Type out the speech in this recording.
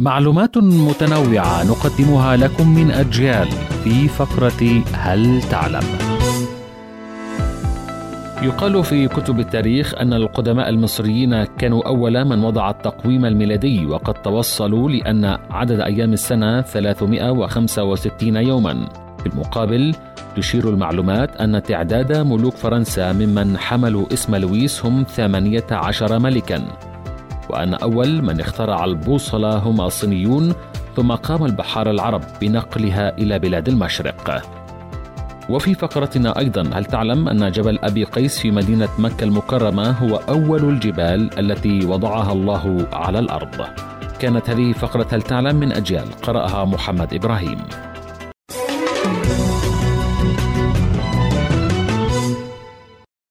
معلومات متنوعة نقدمها لكم من أجيال في فقرة هل تعلم؟ يقال في كتب التاريخ أن القدماء المصريين كانوا أول من وضع التقويم الميلادي وقد توصلوا لأن عدد أيام السنة 365 يوما في المقابل تشير المعلومات أن تعداد ملوك فرنسا ممن حملوا اسم لويس هم 18 ملكا وأن أول من اخترع البوصلة هم الصينيون ثم قام البحار العرب بنقلها إلى بلاد المشرق. وفي فقرتنا أيضا هل تعلم أن جبل أبي قيس في مدينة مكة المكرمة هو أول الجبال التي وضعها الله على الأرض؟ كانت هذه فقرة هل تعلم من أجيال؟ قرأها محمد إبراهيم.